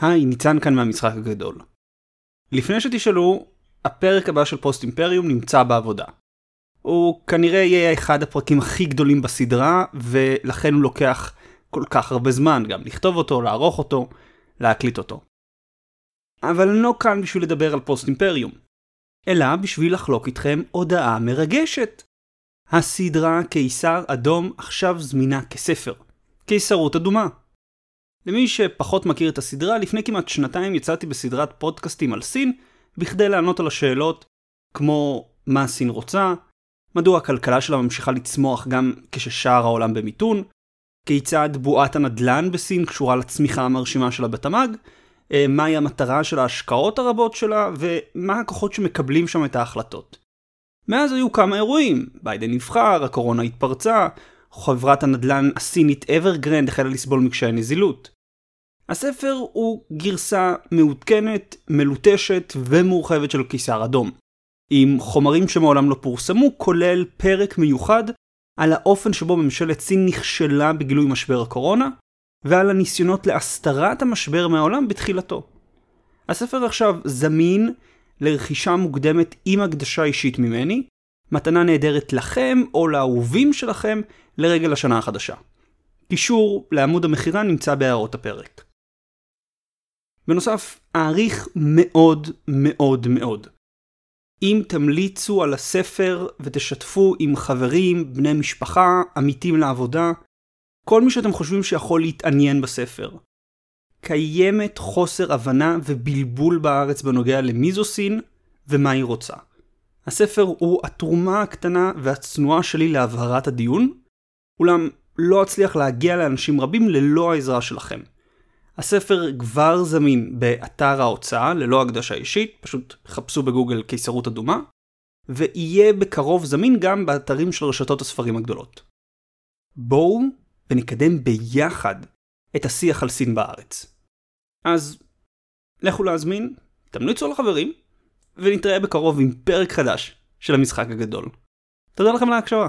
היי, ניצן כאן מהמשחק הגדול. לפני שתשאלו, הפרק הבא של פוסט אימפריום נמצא בעבודה. הוא כנראה יהיה אחד הפרקים הכי גדולים בסדרה, ולכן הוא לוקח כל כך הרבה זמן גם לכתוב אותו, לערוך אותו, להקליט אותו. אבל אני לא כאן בשביל לדבר על פוסט אימפריום, אלא בשביל לחלוק איתכם הודעה מרגשת. הסדרה קיסר אדום עכשיו זמינה כספר. קיסרות אדומה. למי שפחות מכיר את הסדרה, לפני כמעט שנתיים יצאתי בסדרת פודקאסטים על סין, בכדי לענות על השאלות כמו מה סין רוצה, מדוע הכלכלה שלה ממשיכה לצמוח גם כששאר העולם במיתון, כיצד בועת הנדל"ן בסין קשורה לצמיחה המרשימה שלה בתמ"ג, אה, מהי המטרה של ההשקעות הרבות שלה, ומה הכוחות שמקבלים שם את ההחלטות. מאז היו כמה אירועים, ביידן נבחר, הקורונה התפרצה, חברת הנדל"ן הסינית אברגרנד החלה לסבול מקשיי נזילות. הספר הוא גרסה מעודכנת, מלוטשת ומורחבת של קיסר אדום. עם חומרים שמעולם לא פורסמו, כולל פרק מיוחד על האופן שבו ממשלת סין נכשלה בגילוי משבר הקורונה, ועל הניסיונות להסתרת המשבר מהעולם בתחילתו. הספר עכשיו זמין לרכישה מוקדמת עם הקדשה אישית ממני, מתנה נהדרת לכם או לאהובים שלכם לרגל השנה החדשה. קישור לעמוד המכירה נמצא בהערות הפרק. בנוסף, אעריך מאוד מאוד מאוד. אם תמליצו על הספר ותשתפו עם חברים, בני משפחה, עמיתים לעבודה, כל מי שאתם חושבים שיכול להתעניין בספר. קיימת חוסר הבנה ובלבול בארץ בנוגע למי זו סין ומה היא רוצה. הספר הוא התרומה הקטנה והצנועה שלי להבהרת הדיון, אולם לא אצליח להגיע לאנשים רבים ללא העזרה שלכם. הספר כבר זמין באתר ההוצאה ללא הקדשה אישית, פשוט חפשו בגוגל קיסרות אדומה, ויהיה בקרוב זמין גם באתרים של רשתות הספרים הגדולות. בואו ונקדם ביחד את השיח על סין בארץ. אז לכו להזמין, תמליצו לחברים, ונתראה בקרוב עם פרק חדש של המשחק הגדול. תודה לכם על ההקשבה.